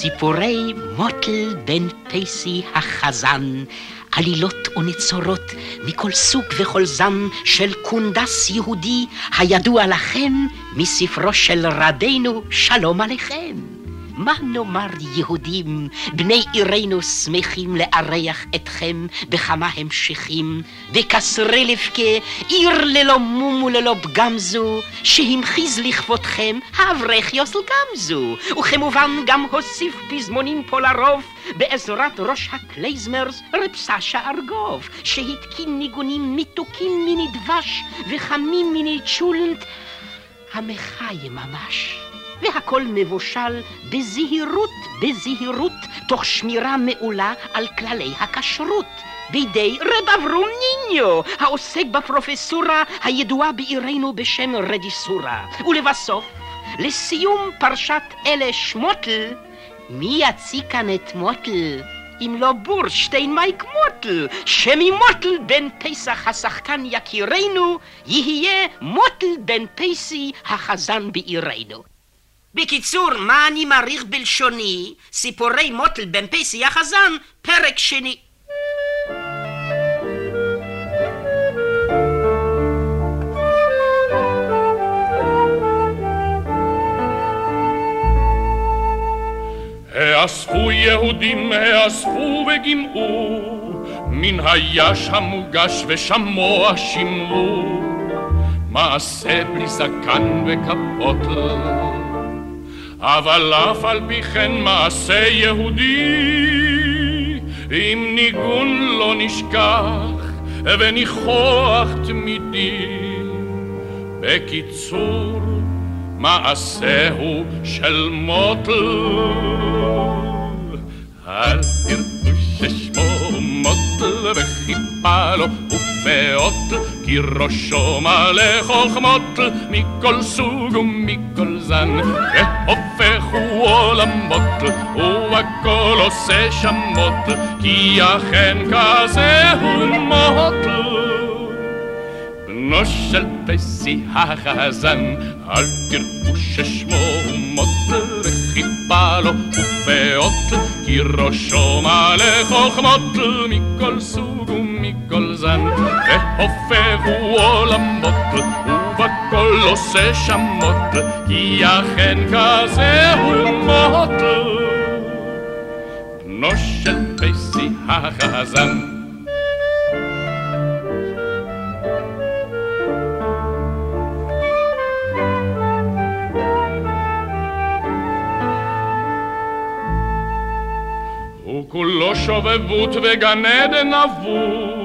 סיפורי מוטל בן פייסי החזן, עלילות ונצורות מכל סוג וכל זן של קונדס יהודי הידוע לכם מספרו של רדינו שלום עליכם. מה נאמר יהודים, בני עירנו שמחים לארח אתכם בכמה המשכים, בקסרי לבכה, עיר ללא מום וללא פגם זו, שהמחיז לכבודכם האברך יוסל גמזו, וכמובן גם הוסיף פזמונים פה לרוב, בעזרת ראש הקלייזמרס רב סשה ארגוב, שהתקין ניגונים מתוקים מיני דבש וחמים מיני צ'ולנט, מחיה ממש. והכל מבושל בזהירות, בזהירות, תוך שמירה מעולה על כללי הכשרות. בידי רב אברום ניניו, העוסק בפרופסורה הידועה בעירנו בשם רז'יסורה. ולבסוף, לסיום פרשת אלה שמוטל, מי יציג כאן את מוטל? אם לא בורשטיין מייק מוטל, שממוטל בן פסח השחקן יקירנו, יהיה מוטל בן פסי החזן בעירנו. בקיצור, מה אני מעריך בלשוני? סיפורי מוטל בן פסי החזן, פרק שני. האספו יהודים, האספו וגימאו, מן היש המוגש ושמוע שמרו, מעשה בלי זקן וכפות. אבל אף על פי כן מעשה יהודי, עם ניגון לא נשכח וניחוח תמידי. בקיצור, מעשהו של מוטל. אל תראו ששמו מוטל וחיפה לו ופאות, כי ראשו מלא חוכמות מכל סוג ומכל זן, והופכו עולמות והכל עושה שמות, כי אכן כזה הוא מוטל. בנו של פסי החזן, אל תראו ששמו מוטל וחיפה לו ופאות, כי ראשו מלא חוכמות מכל סוג ומכל זן, והופכו עולמות ובכל עושה שמות, כי אכן כזה הוא מוטל. בנו של פסי החזן כולו שובבות וגן עדן אבוד,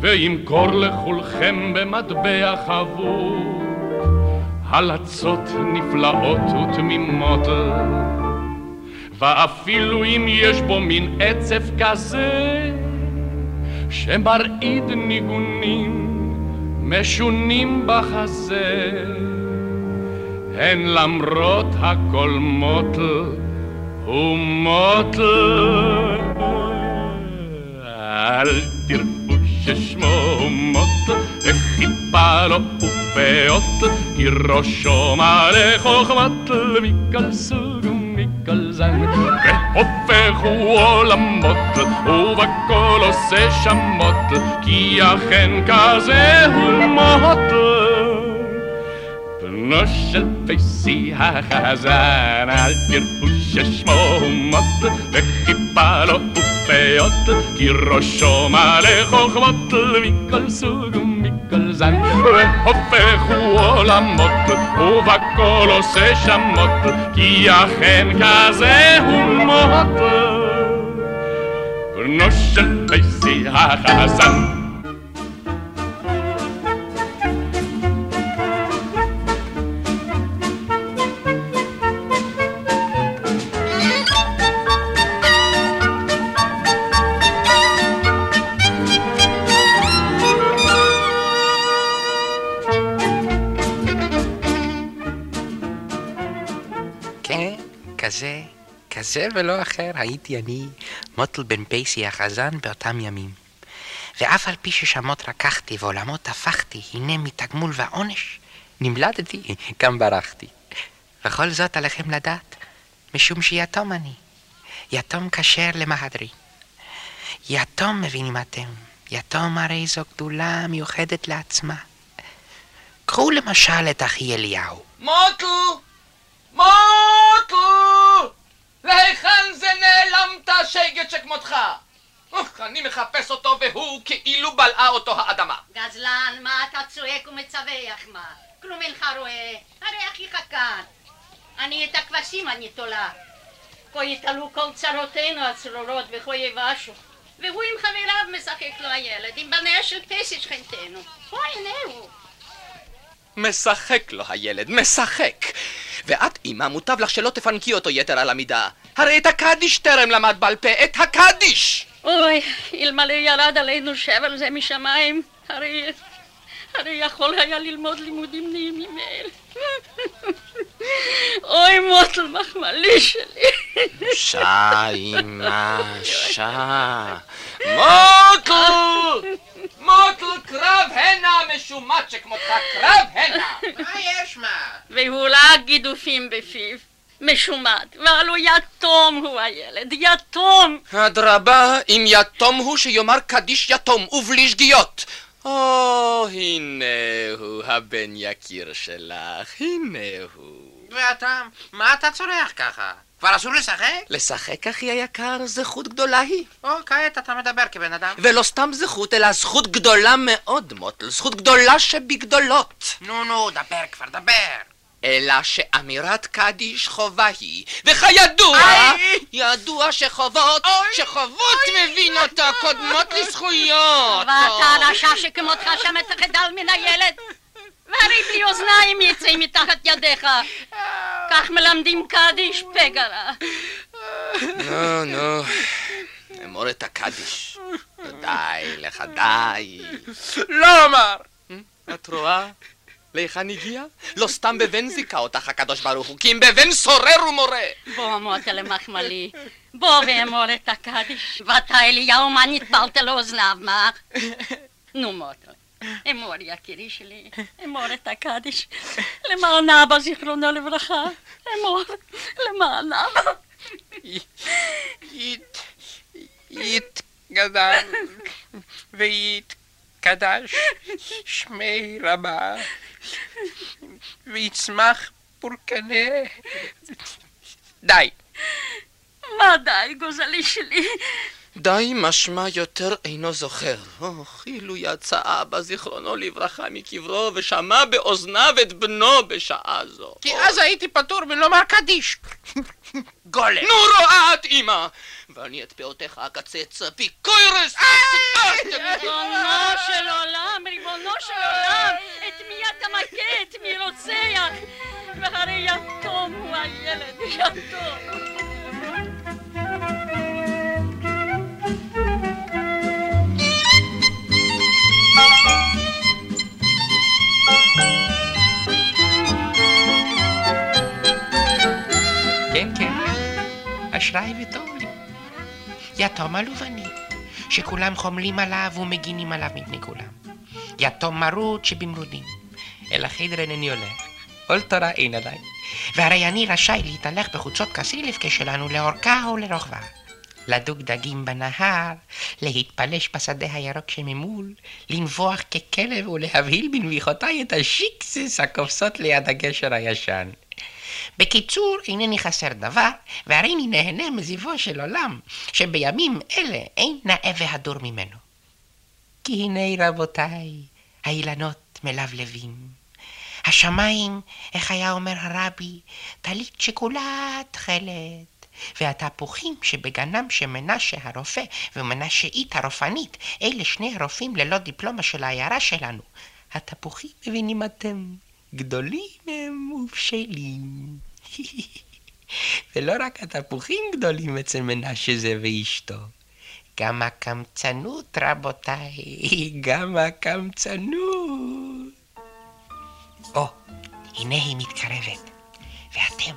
וימכור לכולכם במטבע חבוד. הלצות נפלאות ותמימות, ואפילו אם יש בו מין עצב כזה, שמרעיד ניגונים משונים בחזה, הן למרות הכל מוטל ומוטל. אל תראו ששמו מוטל, וחיפה לו ופאות, כי ראשו מלא חוכמת מכל סוג ומכל זן. והופכו עולמות, ובכל עושה שמות, כי אכן כזה הוא מוטל. בנו של פייסי החזן, אל תראו ששמו מוטל, וחיפה לו ופאות, כי ראשו מלא חוכמות מכל סוג ומכל זן. והופכו עולמות, ובכל עושה שמות, כי אכן כזה הוא מוטל. בנו של פייסי החזן זה ולא אחר הייתי אני, מוטל בן פייסי החזן באותם ימים. ואף על פי ששמות רקחתי ועולמות הפכתי, הנה מתגמול ועונש, נמלדתי, גם ברחתי. וכל זאת עליכם לדעת, משום שיתום אני. יתום כשר למהדרין. יתום מבינים אתם, יתום הרי זו גדולה מיוחדת לעצמה. קחו למשל את אחי אליהו. מוטל! מוטל! להיכן זה נעלמת, שגת שכמותך? אני מחפש אותו והוא כאילו בלעה אותו האדמה. גזלן, מה אתה צועק ומצווח מה? כלום אינך רואה, הרי אחיך כאן. אני את הכבשים אני תולה. כה יתעלו כל צרותינו הצרורות וכה יבשו. והוא עם חבריו משחק לו הילד, עם בניה של פסי שכנתנו. הו, הנה הוא. משחק לו הילד, משחק. ואת, אמא, מוטב לך שלא תפנקי אותו יתר על המידה. הרי את הקדיש טרם למד בעל פה, את הקדיש! אוי, אלמלא ירד עלינו שבל זה משמיים, הרי... הרי יכול היה ללמוד לימודים נעימים מאלה. אוי, מוטל מחמלי שלי. שע, אמא, שע. מוטל! מוטל, קרב הנה, משומט שכמותך, קרב הנה! מה יש מה? והולה גידופים בפיו. משומט, והלו יתום הוא הילד, יתום! אדרבה, אם יתום הוא שיאמר קדיש יתום, ובלי שגיאות. או, הנה הוא, הבן יקיר שלך, הנה הוא. ואתה, מה אתה צורח ככה? כבר אסור לשחק? לשחק, אחי היקר, זכות גדולה היא. או, כעת אתה מדבר כבן אדם. ולא סתם זכות, אלא זכות גדולה מאוד, מוטל, זכות גדולה שבגדולות. נו, נו, דבר כבר, דבר. אלא שאמירת קדיש חובה היא, וכידוע, ידוע שחובות, שחובות מבין אותו, קודמות לזכויות. ואתה רשע שכמותך שם תחדל מן הילד? והרי בלי אוזניים יצא מתחת ידיך. כך מלמדים קדיש פגרה. נו, נו, אמור את הקדיש. די לך, די. לא אמר! את רואה? להיכן הגיע? לא סתם בבן זיכה אותך הקדוש ברוך הוא, כי אם בבן סורר ומורה. בוא מוטה למחמלי, בוא ואמור את הקדיש. ואתה אליהו, מה נטבלת לאוזניו, מה? נו מוטה. אמור יקירי שלי, אמור את הקדיש, למען אבא זיכרונו לברכה, אמור, למען אבא. יתגדל ויתקדש שמי רבה ויצמח פורקנה די. מה די, גוזלי שלי? די משמע יותר אינו זוכר. אוח, אילו יצא אבא זיכרונו לברכה מקברו ושמע באוזניו את בנו בשעה זו. כי אז הייתי פטור מלומר קדיש. גולם. נו רואה את אמא! ואני את פאותיך אקצץ פי קוירס! ריבונו של עולם, ריבונו של עולם, את מי אתה מכה, את מי רוצח? והרי יתום הוא הילד, יתום. כן, כן, אשראי וטוב לי. יתום עלוב אני, שכולם חומלים עליו ומגינים עליו מפני כולם. יתום מרות שבמרודים. אל החדר אינני הולך, עול תורה אין עליי. והרי אני רשאי להתהלך בחוצות כסילף כשלנו לאורכה או לרוחבה. לדוג דגים בנהר, להתפלש בשדה הירוק שממול, לנבוח ככלב ולהבהיל בנביחותיי את השיקסס הקופסות ליד הגשר הישן. בקיצור, אינני חסר דבר, והריני נהנה מזיוו של עולם, שבימים אלה אין נאה והדור ממנו. כי הנה רבותיי, האילנות מלבלבים. השמיים, איך היה אומר הרבי, טלית שכולה תכלת. והתפוחים שבגנם של מנשה הרופא ומנשאית הרופנית, אלה שני הרופאים ללא דיפלומה של העיירה שלנו. התפוחים, מבינים אתם, גדולים הם ובשלים. ולא רק התפוחים גדולים אצל מנשה זה ואשתו, גם הקמצנות, רבותיי, גם הקמצנות. או, הנה היא מתקרבת, ואתם,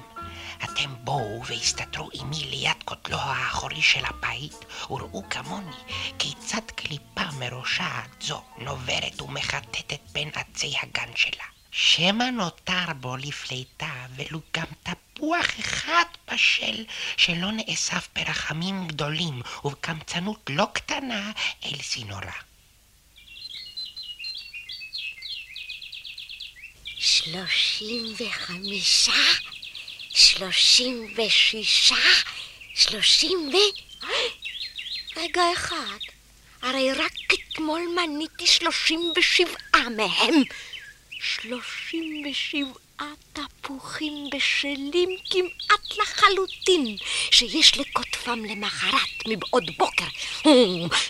אתם בואו והסתתרו עמי ליד כותלו האחורי של הבית, וראו כמוני כיצד קליפה מראשה עד זו נוברת ומחטטת בין עצי הגן שלה. שמא נותר בו לפליטה ולו גם תפוח אחד בשל שלא נאסף ברחמים גדולים ובקמצנות לא קטנה אל סינורה. שלושים וחמישה, שלושים ושישה, שלושים ו... רגע אחד, הרי רק אתמול מניתי שלושים ושבעה מהם. שלושים ושבעה תפוחים בשלים כמעט לחלוטין, שיש לקוטפם למחרת מבעוד בוקר,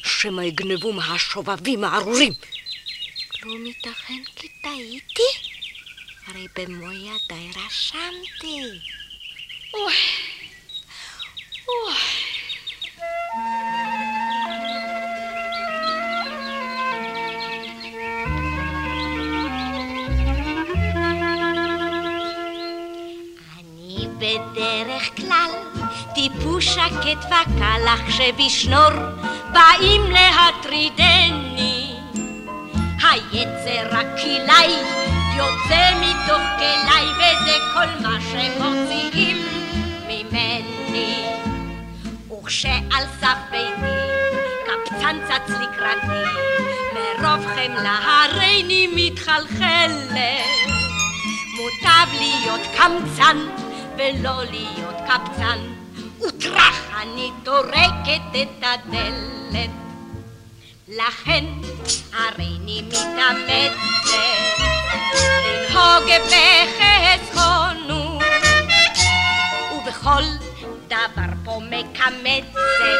שמא יגנבו מהשובבים הארורים. כלום ייתכן כי טעיתי? הרי במו ידיי רשמתי. אוי, אוי. בדרך כלל טיפוס שקט וקל, אך שבשנור באים להטרידני. היצר הכלאי יוצא מתוך כליי וזה כל מה שמוציאים ממני. וכשעל סף ביתי קפצן צץ לקראתי מרוב חמלה הריני מתחלחלת. מוטב להיות קמצן ולא להיות קפצן וטראח אני טורקת את הדלת לכן הריני מתאמצת לנהוג בחסכונות, ובכל דבר פה מקמצת.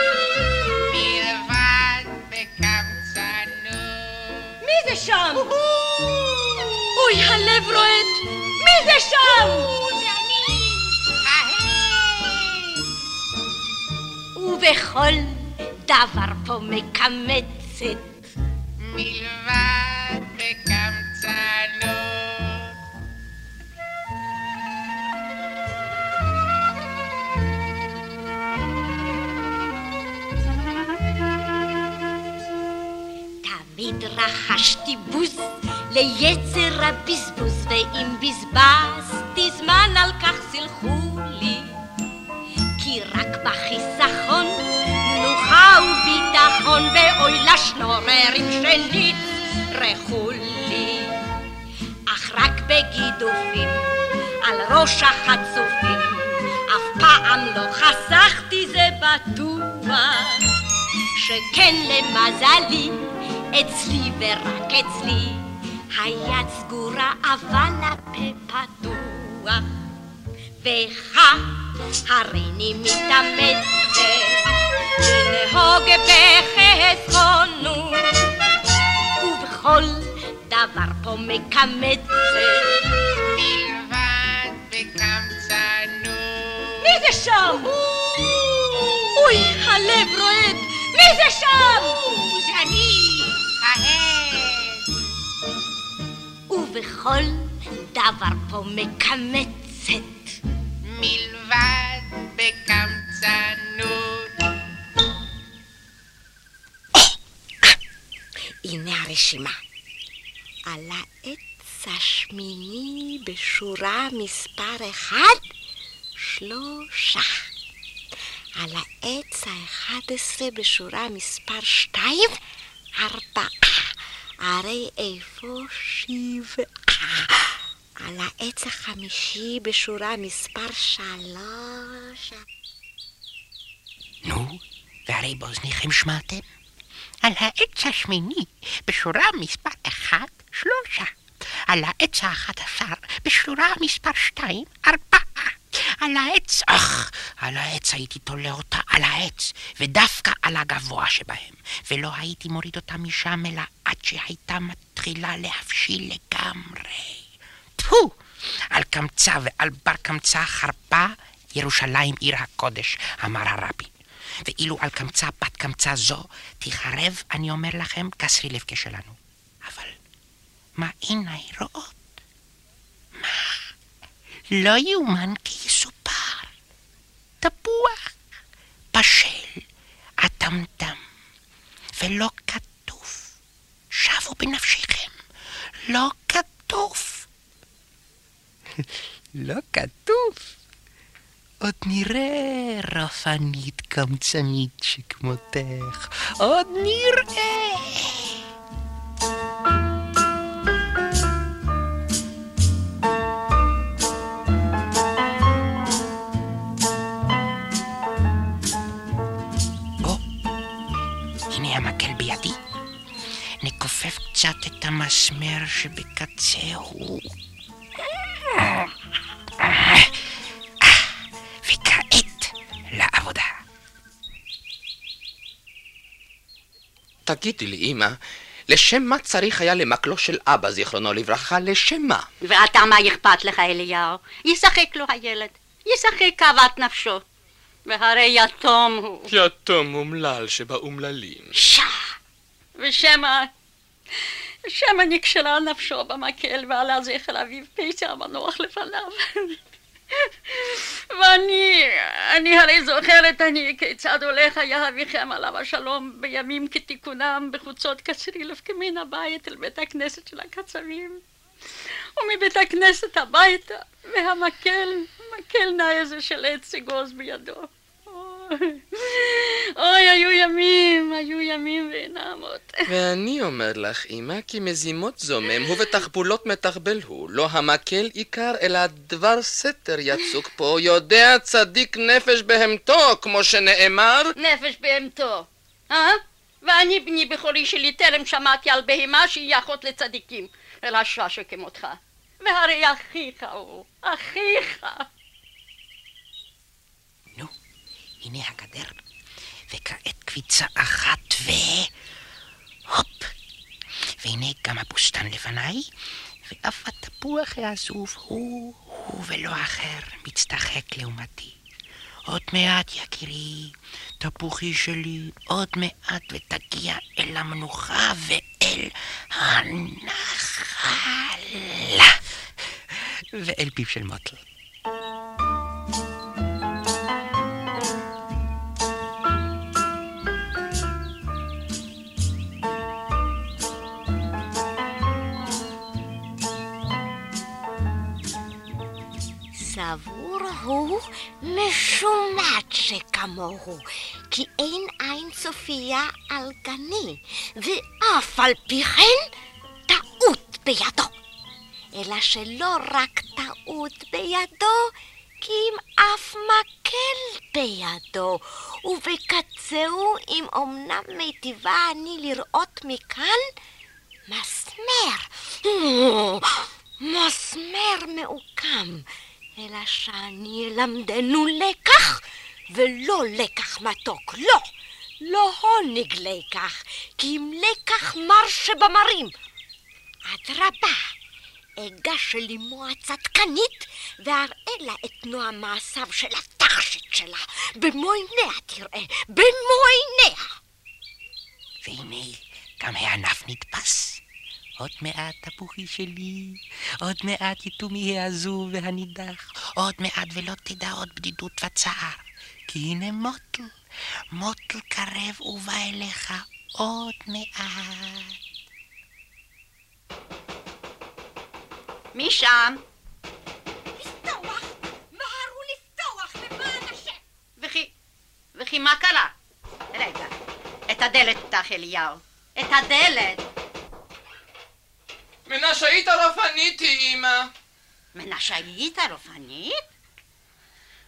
מלבד בקמצנות. מי זה שם? אוי, הלב רועד! מי זה שם? ובכל דבר פה מקמצת. מלבד בקמצנות. תמיד רחשתי בוז ליצר הבזבוז, ואם בזבזתי זמן על כך סלחו לי. כי רק בחיסכון וביטחון, ואוי לשנוררים שנצרכו לי. אך רק בגידופים על ראש החצופים, אף פעם לא חסכתי זה בטוח. שכן למזלי, אצלי ורק אצלי, היד סגורה אבל הפה פתוח. וכך הריני מתאמצת לנהוג בחסכונות, ובכל דבר פה מקמצת. מלבד בקמצנות. מי זה שם? אוי, הלב רועד! מי זה שם? זה אני! ההד! ובכל דבר פה מקמצת. הרשימה. על העץ השמיני בשורה מספר אחד, שלושה. על העץ האחד עשרה בשורה מספר שתיים, ארבעה. הרי איפה שבעה? על העץ החמישי בשורה מספר שלוש. נו, והרי באוזניכם שמעתם? על העץ השמיני, בשורה מספר אחת, שלושה. על העץ האחד עשר, בשורה מספר שתיים, ארבעה. על העץ, אך, על העץ הייתי תולה אותה על העץ, ודווקא על הגבוה שבהם, ולא הייתי מוריד אותה משם, אלא עד שהייתה מתחילה להבשיל לגמרי. טפו! על קמצה ועל בר קמצה חרפה, ירושלים עיר הקודש, אמר הרבי. ואילו על קמצה בת קמצה זו, תחרב, אני אומר לכם, כסרי לבקה שלנו. אבל מה עיניי רואות? מה? לא יאומן כי יסופר. תפוח בשל, אטמטם, ולא כתוב. שוו בנפשכם, לא כתוב. לא כתוב. עוד נראה רפנית קמצנית שכמותך, עוד נראה. נכופף קצת את המסמר שבקצהו. תגידי לי, אמא, לשם מה צריך היה למקלו של אבא, זיכרונו לברכה? לשם מה? ואתה, מה אכפת לך, אליהו? ישחק לו הילד. ישחק כאוות נפשו. והרי יתום הוא. יתום אומלל שבאומללים. שע! ושמא... שמא נקשרה נפשו במקל ועלה זכר אביו פסע המנוח לפניו. ואני, אני הרי זוכרת אני כיצד הולך היה אביכם עליו השלום בימים כתיקונם בחוצות קצרילוב כמן הבית אל בית הכנסת של הקצבים. ומבית הכנסת הביתה והמקל, מקל נא איזה של עץ אגוז בידו אוי, היו ימים, היו ימים ואינם עוד. ואני אומר לך, אמא, כי מזימות זומם הוא ותחבולות מתחבל הוא. לא המקל עיקר, אלא דבר סתר יצוק פה. יודע צדיק נפש בהמתו, כמו שנאמר. נפש בהמתו, אה? ואני בני בכורי שלי טרם שמעתי על בהמה שהיא אחות לצדיקים, אלא שעה שכמותך. והרי אחיך הוא, אחיך. הנה הגדר, וכעת קביצה אחת ו... הופ! והנה גם הבוסתן לפניי, ואף התפוח העזוב הוא, הוא ולא אחר, מצטחק לעומתי. עוד מעט, יקירי, תפוחי שלי, עוד מעט ותגיע אל המנוחה ואל הנחל. ואל פיו של מוטל. סבור הוא משומת שכמוהו, כי אין עין צופייה על גני, ואף על פי כן טעות בידו. אלא שלא רק טעות בידו, כי אם אף מקל בידו, ובקצהו, אם אמנם מיטיבה אני לראות מכאן, מסמר, מסמר מעוקם. אלא שאני אלמדנו לקח, ולא לקח מתוק, לא, לא הוניג לקח, כי אם לקח מר שבמרים. אדרבה, אגש אל אמו הצדקנית, ואראה לה את נועה מעשיו של התכשיט שלה. במו עיניה תראה, במו עיניה. והנה, גם הענף נתפס. עוד מעט תפוחי שלי, עוד מעט יתומי העזוב והנידח, עוד מעט ולא תדע עוד בדידות וצער. כי הנה מוטל, מוטל קרב ובא אליך עוד מעט. מי שם? לפתוח! מהרו לפתוח, למען השם! וכי, וכי מה קרה? רגע, את הדלת פתח אליהו. את הדלת! מנשאית הרפנית היא, אמא. מנשאית הרפנית?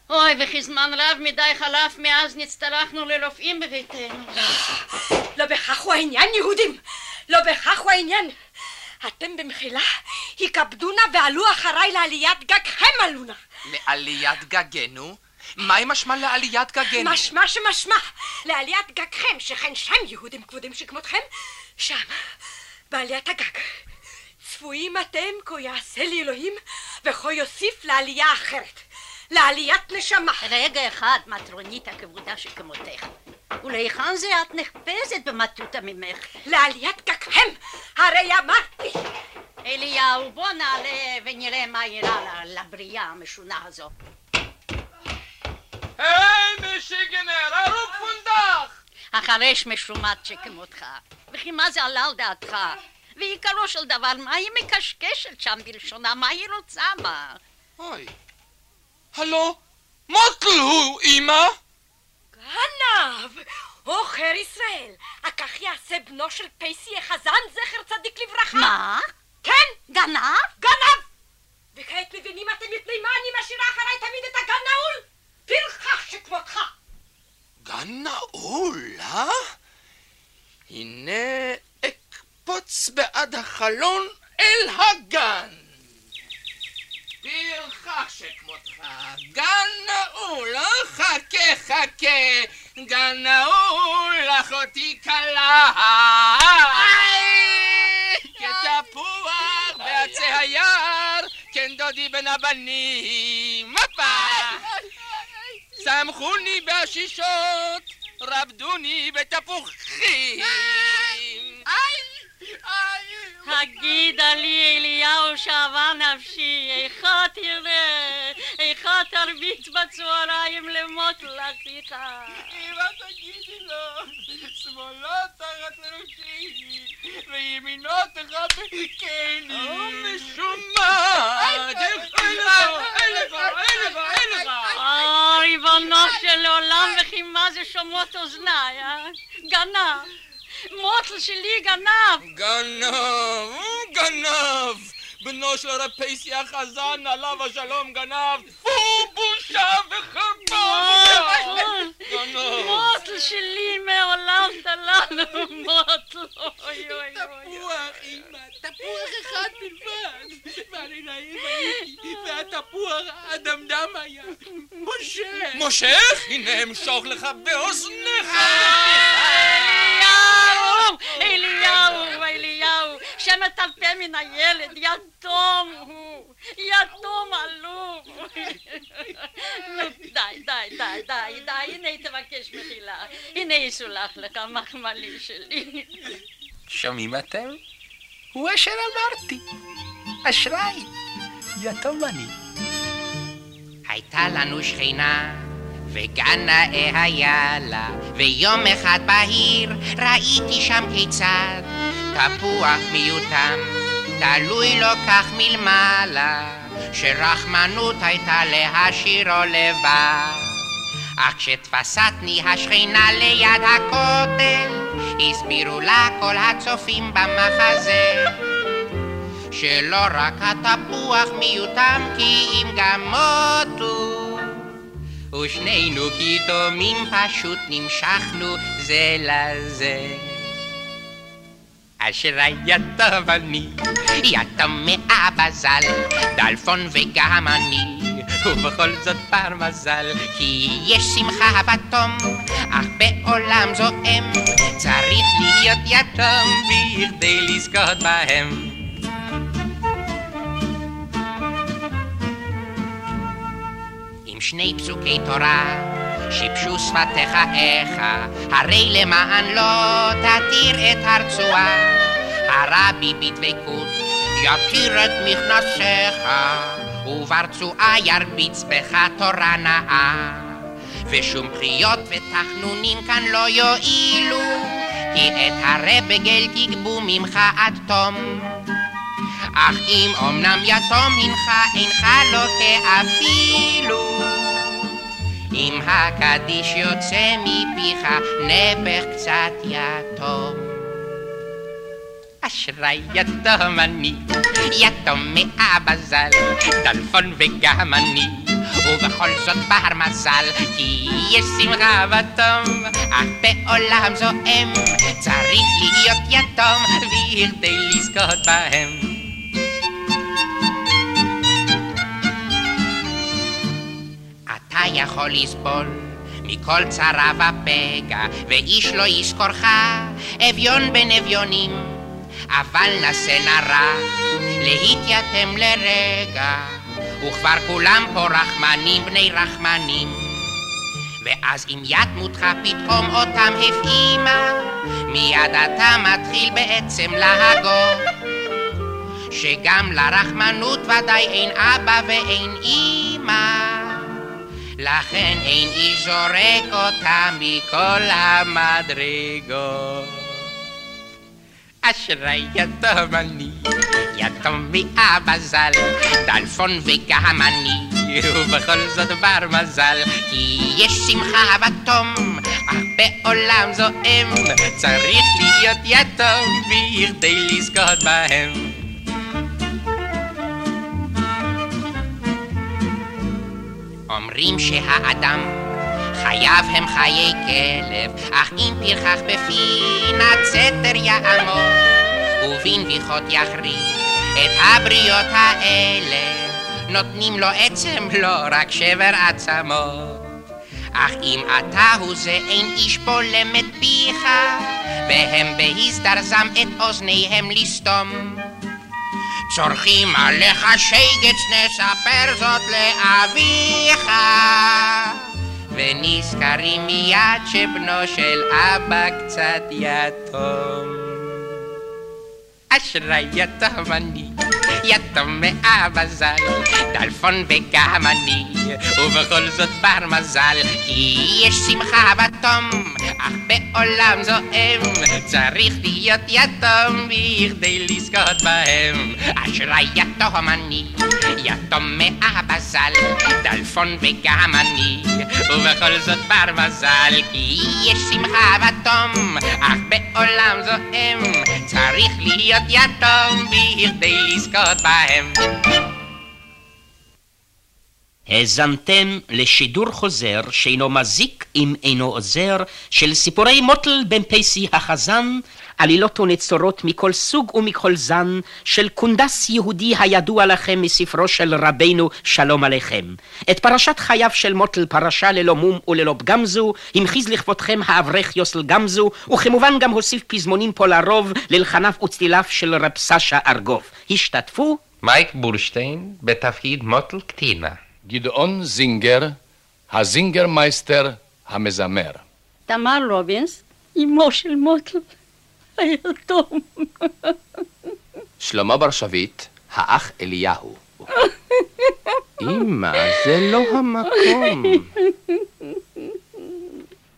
אוי, וכי זמן רב מדי חלף מאז נצטרכנו לרופאים בביתנו. לא בכך הוא העניין, יהודים! לא בכך הוא העניין! אתם במחילה, הכבדונה ועלו אחריי לעליית גגכם עלונה. לעליית גגנו? מהי משמע לעליית גגנו? משמע שמשמע, לעליית גגכם, שכן שם יהודים כבודים שכמותכם, שם, בעליית הגג. צפויים אתם כה יעשה לי אלוהים וכה יוסיף לעלייה אחרת, לעליית נשמה. רגע אחד, מטרונית הכבודה שכמותך. ולהיכן זה את נחפזת במטותא ממך? לעליית גגכם, הרי אמרתי. אליהו, בוא נעלה ונראה מה אירע לבריאה המשונה הזו. היי, משיגנר, הרוב פונדח! החרש משומט שכמותך. וכי מה זה עלה על דעתך? ועיקרו של דבר, מה היא מקשקשת שם בלשונה? מה היא רוצה, מה? אוי. הלו? מוטל הוא, אמא? גנב! או חר ישראל, הכך יעשה בנו של פייסי החזן, זכר צדיק לברכה. מה? כן! גנב? גנב! וכעת מבינים אתם מפני מה אני משאירה אחריי תמיד את הגן נעול? פרחח שכמותך! גן נעול, אה? הנה אקפוץ בעד החלון אל הגן. פרחח שכמותך, גן נעול? חכה חכה, גן נעול, אחותי כלה. כתפוח בעצי היער, כן דודי בן הבנים. מפה! שמחוני בעשישות, רבדוני בתפוחים. הגידה לי אליהו שאהבה נפשי, איכה תראה, איכה תרביץ בצהריים למות לאחיך. אמא תגידי לו, שמאלו תחת ראשי, וימינו תחת בקני. או משומעת, אין לך, אין לך, אין לך, אין לך. אוי, ריבונו של עולם, וכי מה זה שומעות אוזניי, אה? גנב. מוטל שלי גנב! גנב, גנב! בנו של הרב פייסי החזן, עליו השלום גנב! טפו, בושה וחרפה! גנב! מוטל שלי מעולם תלנו, מוטל! אוי אוי אוי! תפוח, אמא, תפוח אחד בלבד! ואני נעים הייתי, והתפוח האדמדם היה מושך! מושך? הנה אמשוך לך באוזניך! אליהו! אליהו! אליהו! שמטלפה מן הילד, יתום הוא! יתום עלוב! נו, די, די, די, די, די, הנה תבקש מחילה. הנה יסולח לך, מחמלי שלי. שומעים אתם? הוא אשר אמרתי. אשראי, יתום אני. הייתה לנו שכנה וגן נאה היה לה, ויום אחד בהיר ראיתי שם כיצד תפוח מיותם, תלוי לו כך מלמעלה, שרחמנות הייתה להשאירו לבד. אך כשתפסתני השכינה ליד הכותל, הסבירו לה כל הצופים במחזה, שלא רק התפוח מיותם כי אם גם מותו. ושנינו כתומים פשוט נמשכנו זה לזה. אשרי יתום אני, יתום מאבא ז"ל, דלפון וגם אני, ובכל זאת בר מזל, כי יש שמחה בתום, אך בעולם זועם, צריך להיות יתום בכדי לזכות בהם. שני פסוקי תורה, שיבשו שפתיך איכה, הרי למען לא תתיר את הרצועה, הרבי בדבקות יכיר את מכנסיך, וברצועה ירביץ בך תורה נאה. ושום פחיות ותחנונים כאן לא יועילו, כי את הרבגל תגבו ממך עד תום. אך אם אמנם יתום הנך, אינך לוקה אפילו. אם הקדיש יוצא מפיך, נפח קצת יתום. אשרי יתום אני, יתום מאבא ז"ל, דלפון וגם אני, ובכל זאת בר מזל, כי יש שמחה בתום, אך בעולם זועם, צריך להיות יתום, בכדי לזכות בהם. אתה יכול לסבול מכל צרה ופגע, ואיש לא יזכורך, אביון בין אביונים. אבל נא רק להתייתם לרגע, וכבר כולם פה רחמנים בני רחמנים. ואז אם יתמותך פתאום אותם הפעימה, מיד אתה מתחיל בעצם להגות. שגם לרחמנות ודאי אין אבא ואין אמא. לכן אין איש זורק אותה מכל המדרגות. אשרי יתום אני, יתום מאבא ז"ל, טלפון וגם אני, ובכל זאת בר מזל, כי יש שמחה בתום, אך בעולם זועם, צריך להיות יתום בכדי לזכות בהם. אומרים שהאדם חייו הם חיי כלב, אך אם פרחח בפינת סתר יעמוד, ובנביחות יכריח את הבריות האלה, נותנים לו עצם לא רק שבר עצמות. אך אם אתה הוא זה אין איש בולם את פיך, והם בהזדרזם את אוזניהם לסתום. צורכים עליך שייגץ, נספר זאת לאביך. ונזכרים מיד שבנו של אבא קצת יתום. אשרי יתום אני, יתום מאבא ז"ל, טלפון וגם אני, ובכל זאת בר מזל, כי יש שמחה בתום, אך בעולם זועם, צריך להיות יתום בכדי לזכות בהם. אשרי יתום אני, יתום מאבא ז"ל, טלפון וגם אני, ובכל זאת בר מזל, כי יש שמחה בתום, אך בעולם זועם, צריך להיות יתום בכדי לזכות בהם. האזנתם לשידור חוזר שאינו מזיק אם אינו עוזר של סיפורי מוטל בן פייסי החזן, עלילות ונצורות מכל סוג ומכל זן של קונדס יהודי הידוע לכם מספרו של רבנו שלום עליכם. את פרשת חייו של מוטל פרשה ללא מום וללא פגם זו, המחיז לכבודכם האברך יוסל גמזו, וכמובן גם הוסיף פזמונים פה לרוב ללחניו וצליליו של רב סשה ארגוב. השתתפו מייק בורשטיין בתפקיד מוטל קטינה. גדעון זינגר, הזינגרמייסטר המזמר. תמר רובינס, אמו של מוטל, היתום. שלמה בר שביט, האח אליהו. אמא, זה לא המקום.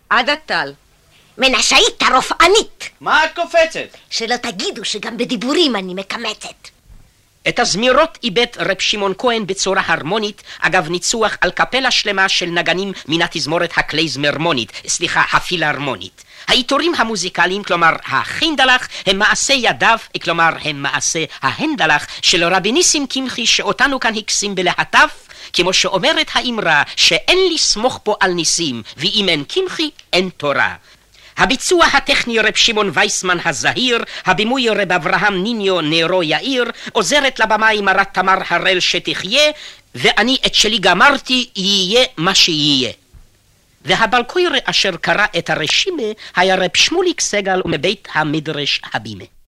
עדה טל. מנשאית הרופאנית. מה את קופצת? שלא תגידו שגם בדיבורים אני מקמצת. את הזמירות איבד רב שמעון כהן בצורה הרמונית, אגב ניצוח על קפלה שלמה של נגנים מן התזמורת הקלייזמרמונית, סליחה, הפילהרמונית. העיטורים המוזיקליים, כלומר החינדלח, הם מעשה ידיו, כלומר הם מעשה ההנדלח של רבי ניסים קמחי שאותנו כאן הקסים בלהטף, כמו שאומרת האמרה שאין לסמוך פה על ניסים, ואם אין קמחי אין תורה. הביצוע הטכני רב שמעון וייסמן הזהיר, הבימוי רב אברהם ניניו נרו יאיר, עוזרת לבמאי מרת תמר הראל שתחיה, ואני את שלי גמרתי, יהיה מה שיהיה. והבלקויר אשר קרא את הרשימה היה רב שמוליק סגל מבית המדרש הבימה.